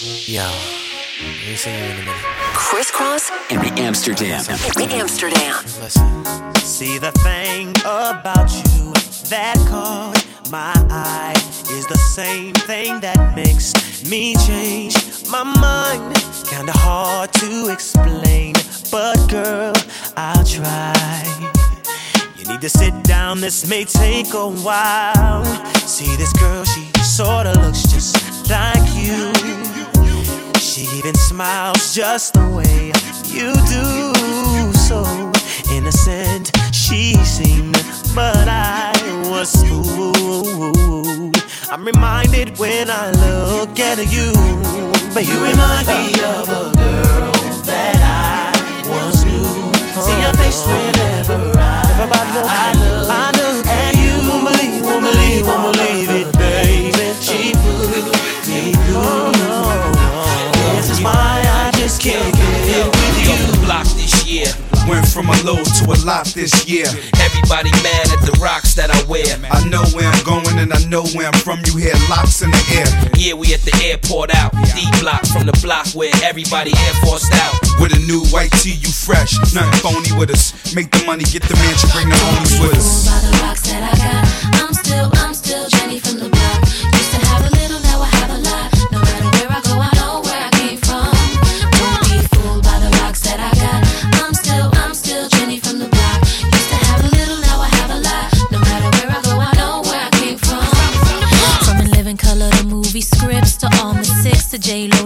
Yo, let me see you in a minute. Kris Kross in the Amsterdam. in Amsterdam. Listen. See the thing about you that caught my eye is the same thing that makes me change my mind. Kinda hard to explain, but girl, I'll try. You need to sit down, this may take a while. See this girl, she sorta looks just like you. She even smiles just the way you do. So innocent she seemed, but I was fooled. I'm reminded when I look at you, but you remind me of a girl that I once knew. See your face whenever I, I look, I look, and you won't believe, won't believe, won't believe Went from a low to a lot this year. Everybody mad at the rocks that I wear. I know where I'm going and I know where I'm from. You hear locks in the air. Yeah, we at the airport out. D block from the block where everybody air forced out. With a new white tee, you fresh. Nothing phony with us. Make the money, get the mansion, bring the homies with us. I'm still, I'm still Jenny from the block. Used to have a little, now I have a lot. No matter where I go, I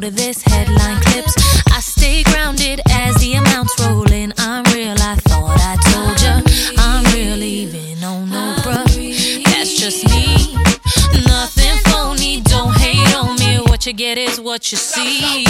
to this headline clips. I stay grounded as the amounts roll in. I'm real, I thought I told ya. I'm real, even on no bruh. That's just me. Nothing phony, don't hate on me. What you get is what you see.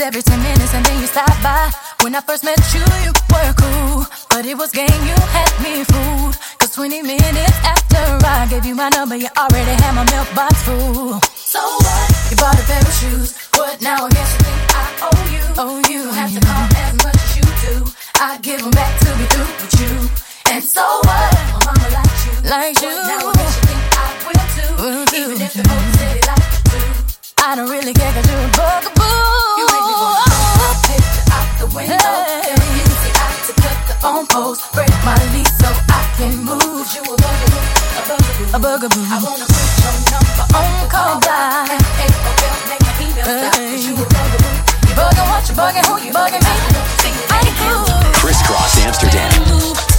Every 10 minutes and then you stop by. When I first met you, you were cool. But it was game, you had me fooled. Cause 20 minutes after I gave you my number, you already had my mailbox full. So what? You bought a pair of shoes. What now? I guess you think I owe you. Oh, you. don't have to call as much as you do. I give them back to be through with you. And so what? My mama likes you. Like What you. Now I guess you think I will too. Will too. Even if the whole city like you do. I don't really care cause you're a bugaboo. Window. Hey. Tell me easy out to cut the phone post. Break my lease so I can move. You a bugaboo, a bugaboo. A bugaboo. I wanna put your number on On the call call block. block. Hey, okay, oh, make my email stop. Cause you a bugaboo. You bugging what you bugging, who you bugging me? I ain't cool. Kris Kross Amsterdam.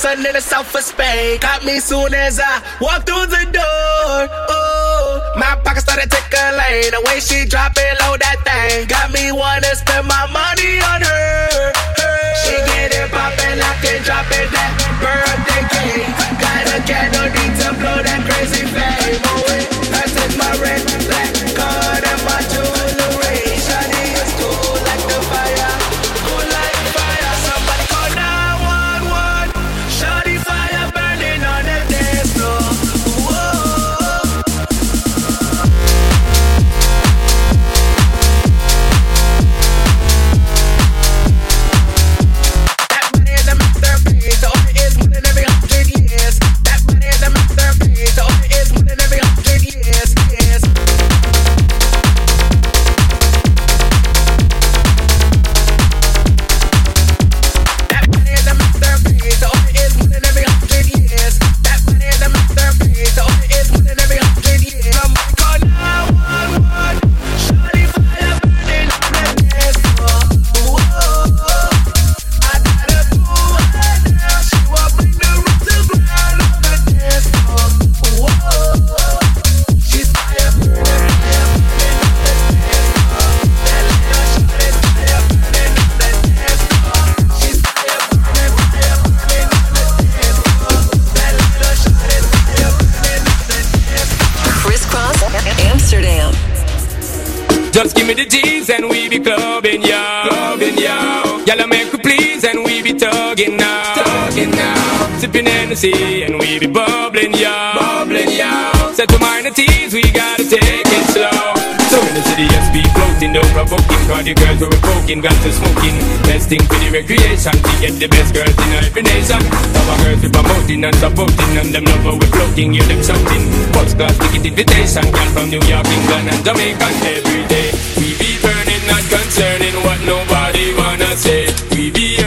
Sun in the south of Spain. Caught me soon as I walked through the door. Oh, my pocket started tickling. The way she drop it low that thing got me wanna spend my money on her. She get it poppin', I can drop it that birthday cake. Got a candle, need to blow that crazy flame. Oh, wait, that's my red, Just give me the G's and we be clubbing, yo. Clubbing, yo. Y'all make please and we be tugging now. Tugging now. Sipping Hennessy and we be bubbling, yo. Bubbling, yo. Set to minor teas, we gotta take it slow. So in the city, floating, no provoking. Cause the girls were poking, got to smoking. Best thing for the recreation, to get the best girls in every nation. Our girls we promoting and supporting, and them love how we floating, hear them shouting. First class ticket invitation, girl from New York, England, and Jamaica every day. We be burning, not concerning what nobody wanna say. We be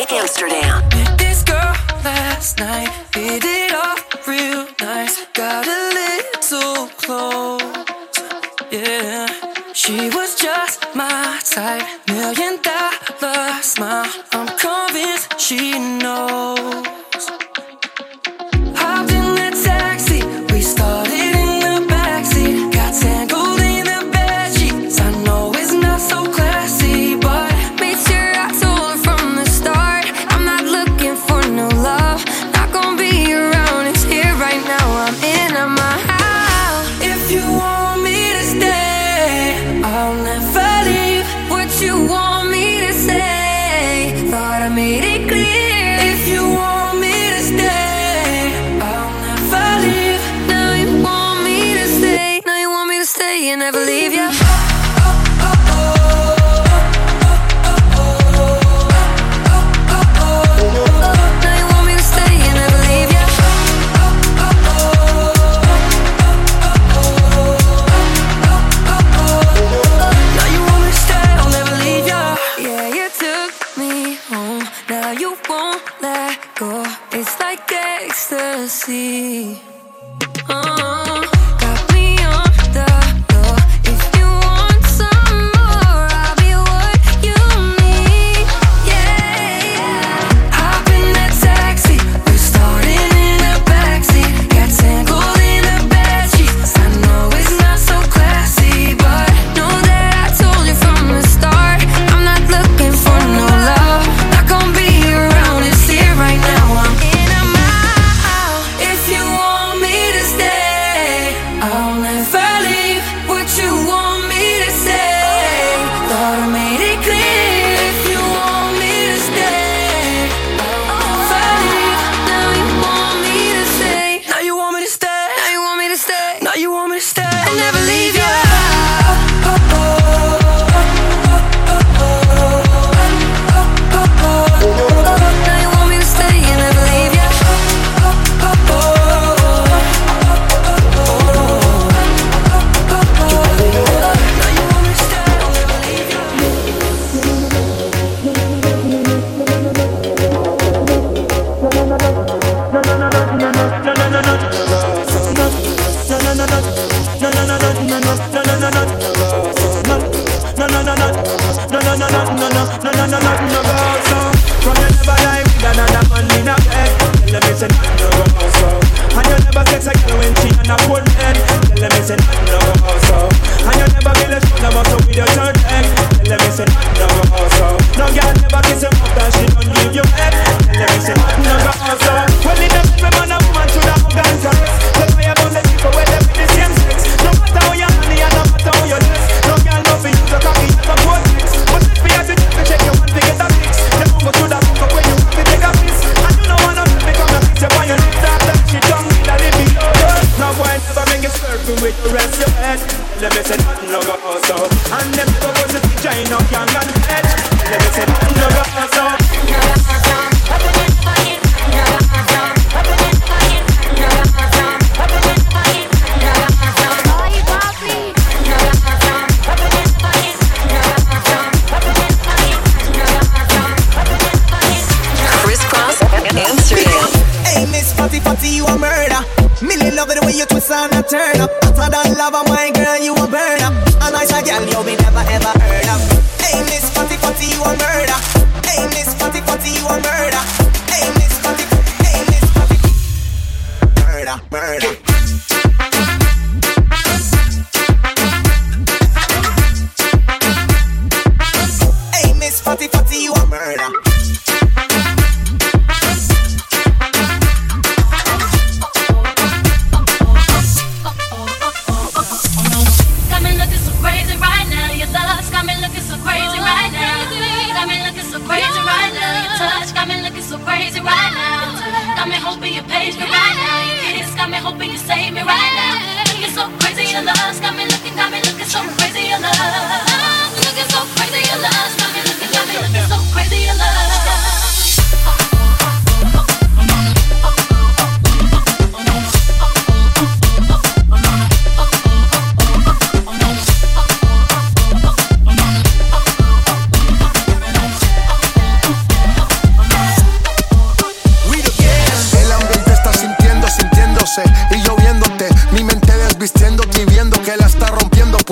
Amsterdam. Met this girl last night, Did it off real nice. Got a little close, yeah. She was just my type.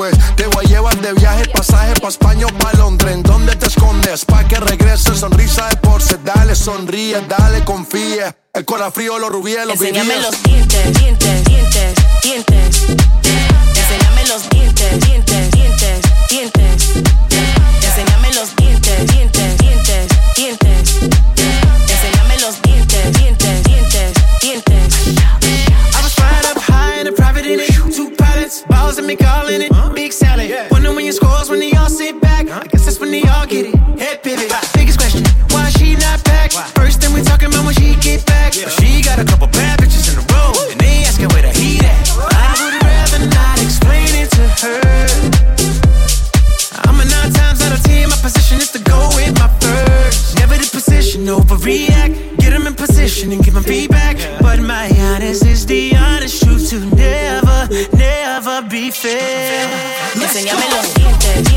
Rompiendo. Pues te voy a llevar de viaje, pasaje pa' España o pa' Londres. ¿En dónde te escondes? Pa' que regrese, sonrisa de porce. Dale, sonríe, dale, confíe. El corazón frío, los rubíes, los Enséñame vivíes. los dientes, dientes, dientes, dientes. Enséñame los dientes, dientes, dientes, dientes. Enséñame los dientes, dientes, dientes, dientes. Enséñame los dientes, dientes, dientes, dientes. I was flying up high in a private in it. Two pilots, balls and me calling it. I guess that's when they all get it. Head pivot. Biggest question, why she not back? First thing we talking about when she get back. But she got a couple bad bitches in the room. And they asking where the heat at. I would rather not explain it to her. I'm a nine times out of ten. My position is to go with my first. Never the position, overreact. Get them in position and give them feedback. But my honest is the honest truth to never, never be fair. Let's Enséñame go. los dientes,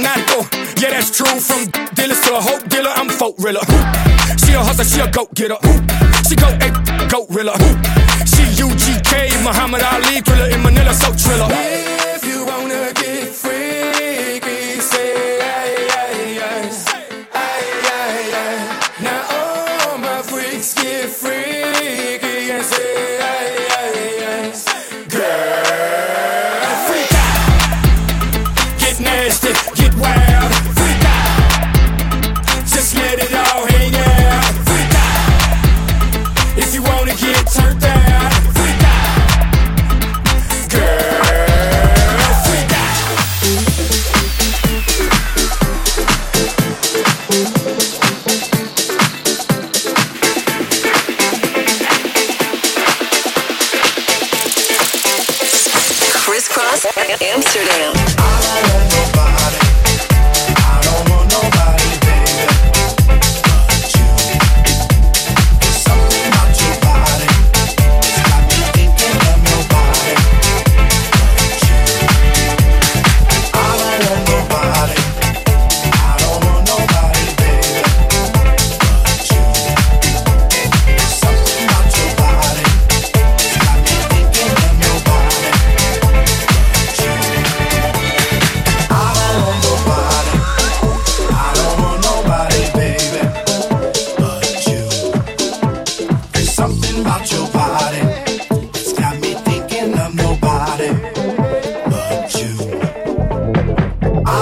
Yeah, that's true. From dealers to a hope dealer, I'm folk rilla. She a hustler, she a goat getter. She go a goat rilla. She UGK, Muhammad Ali thriller in Manila, so triller. If you wanna get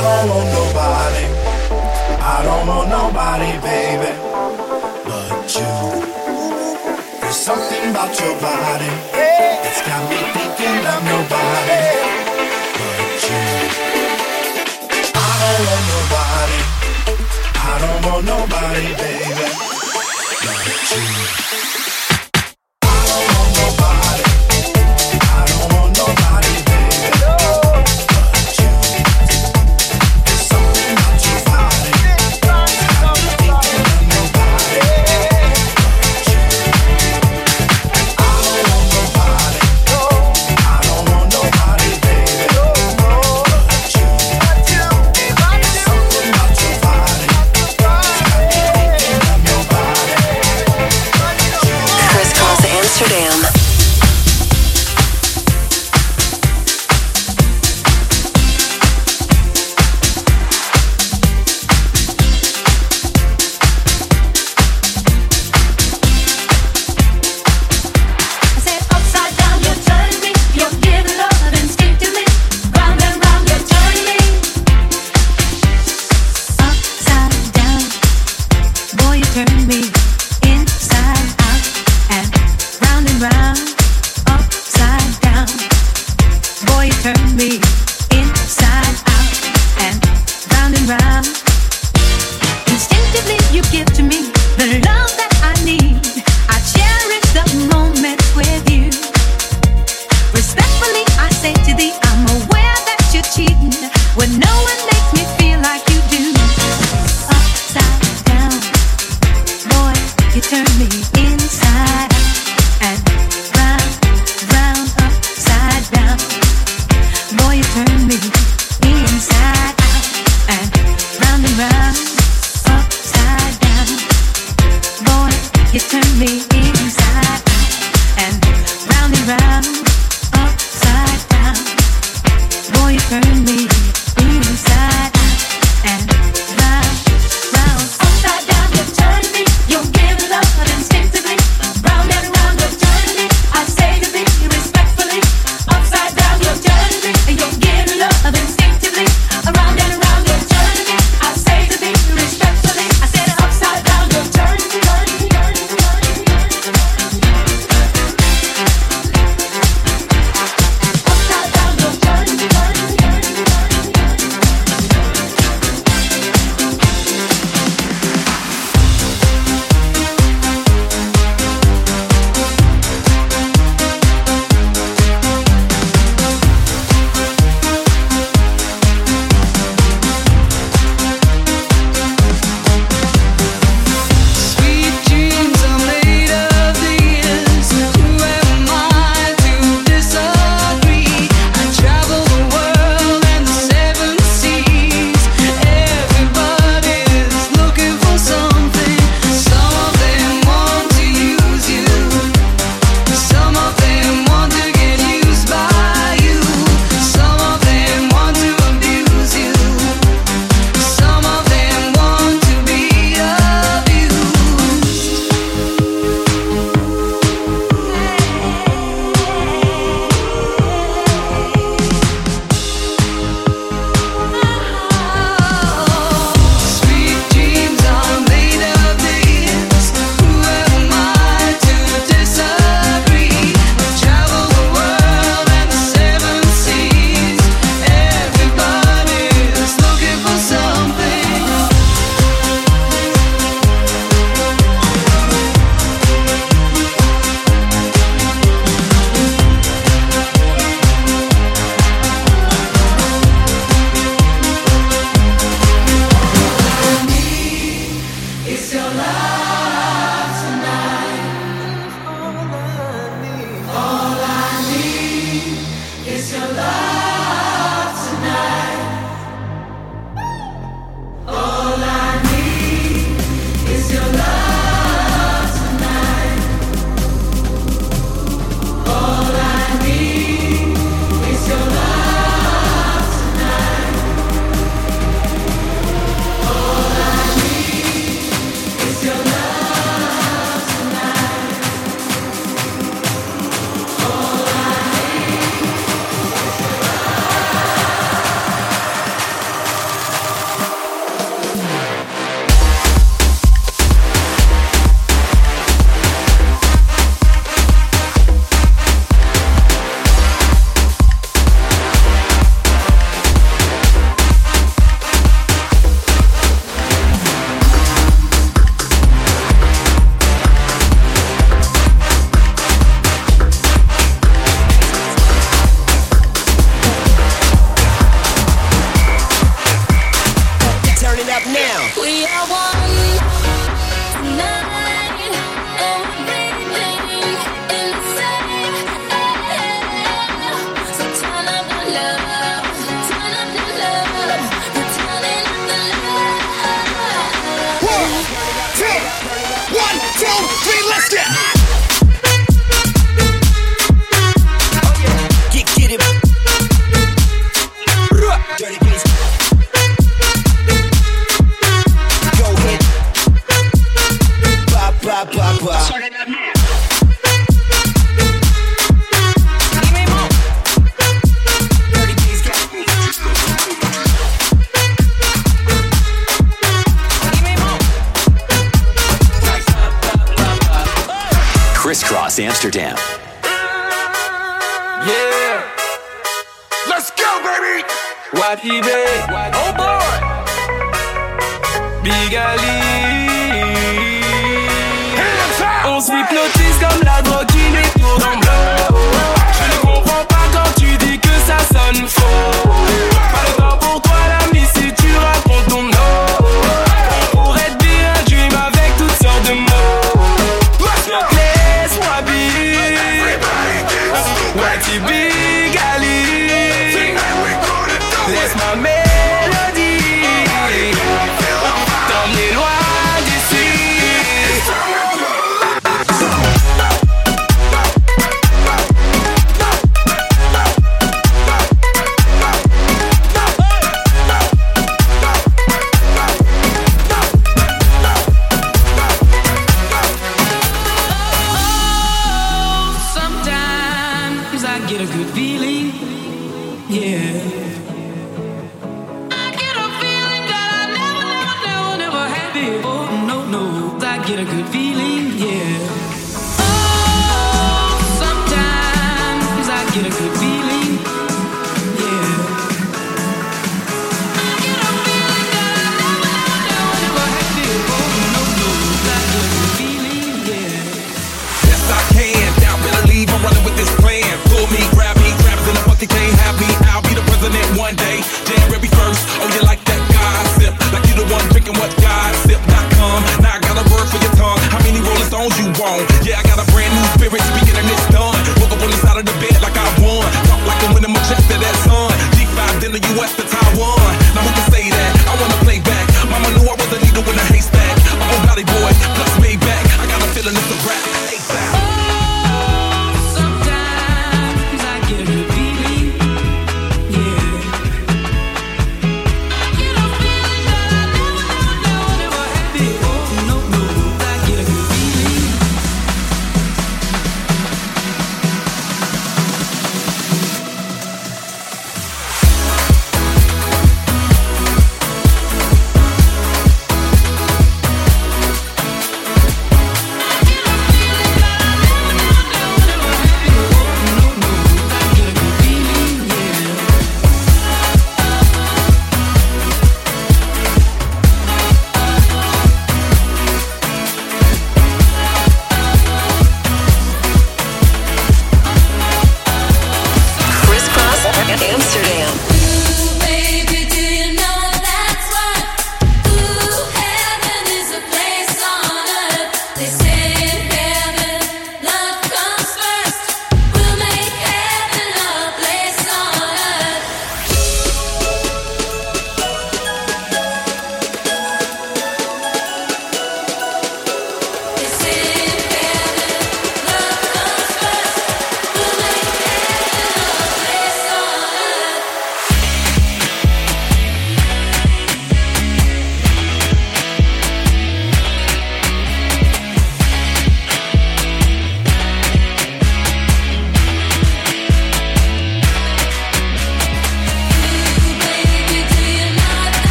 don't want nobody. I don't want nobody, baby. But you. There's something about your body. It's got me thinking I'm nobody. But you. I don't want nobody. I don't want nobody, baby. But you.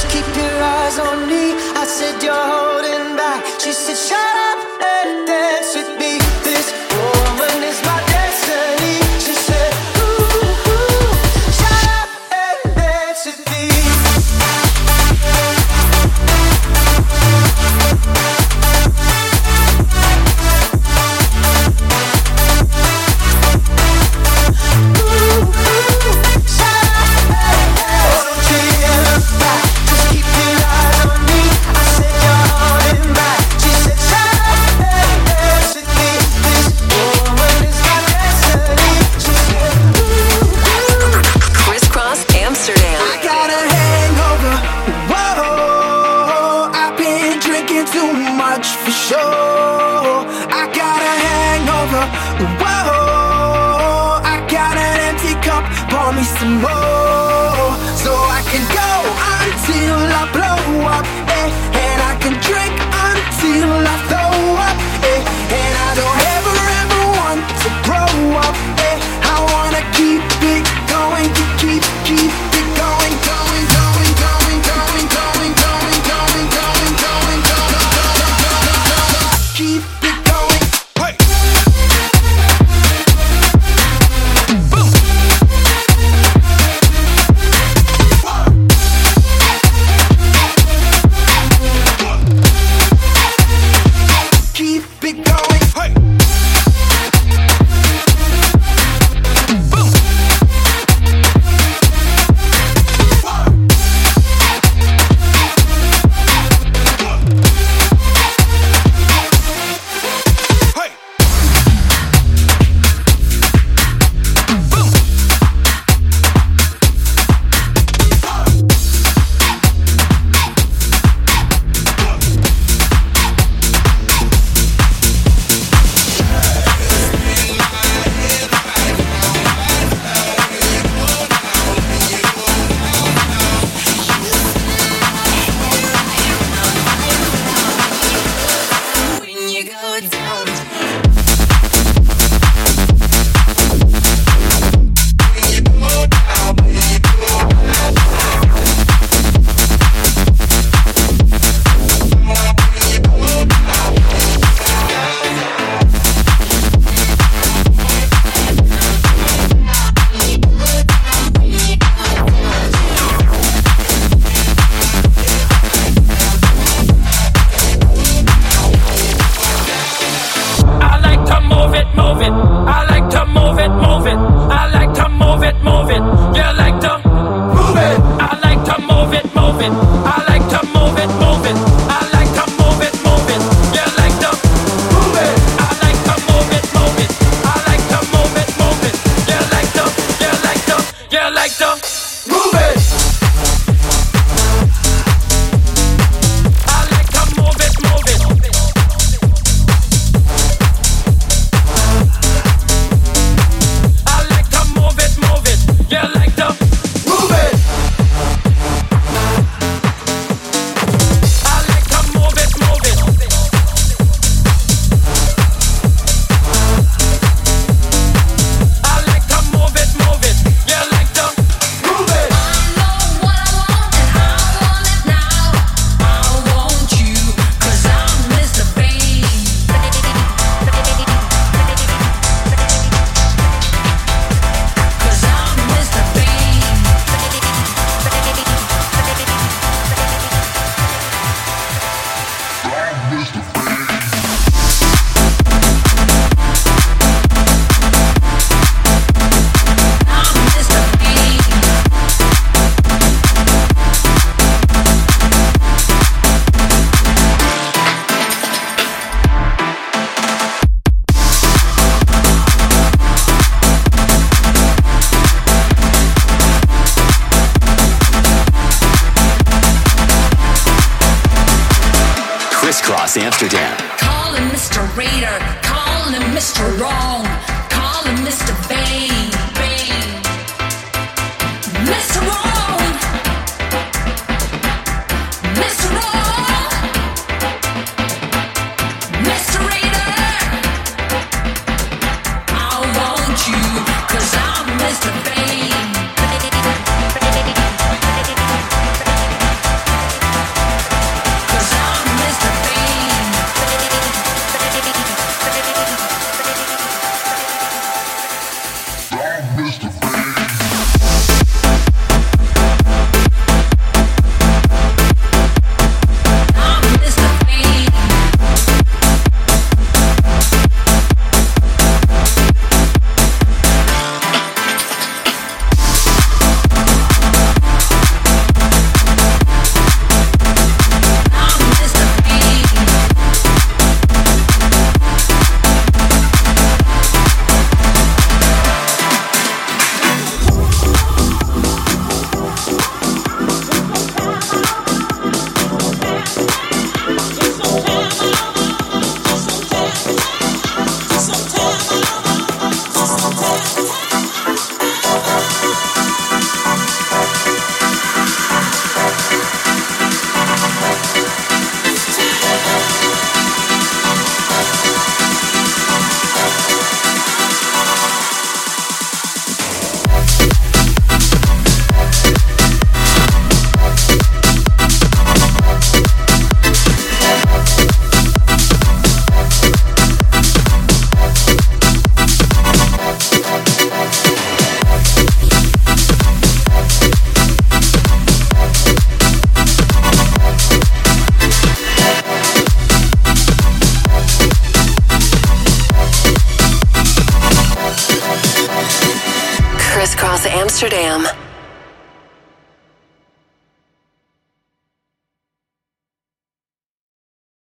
Just keep your eyes on me. I said you're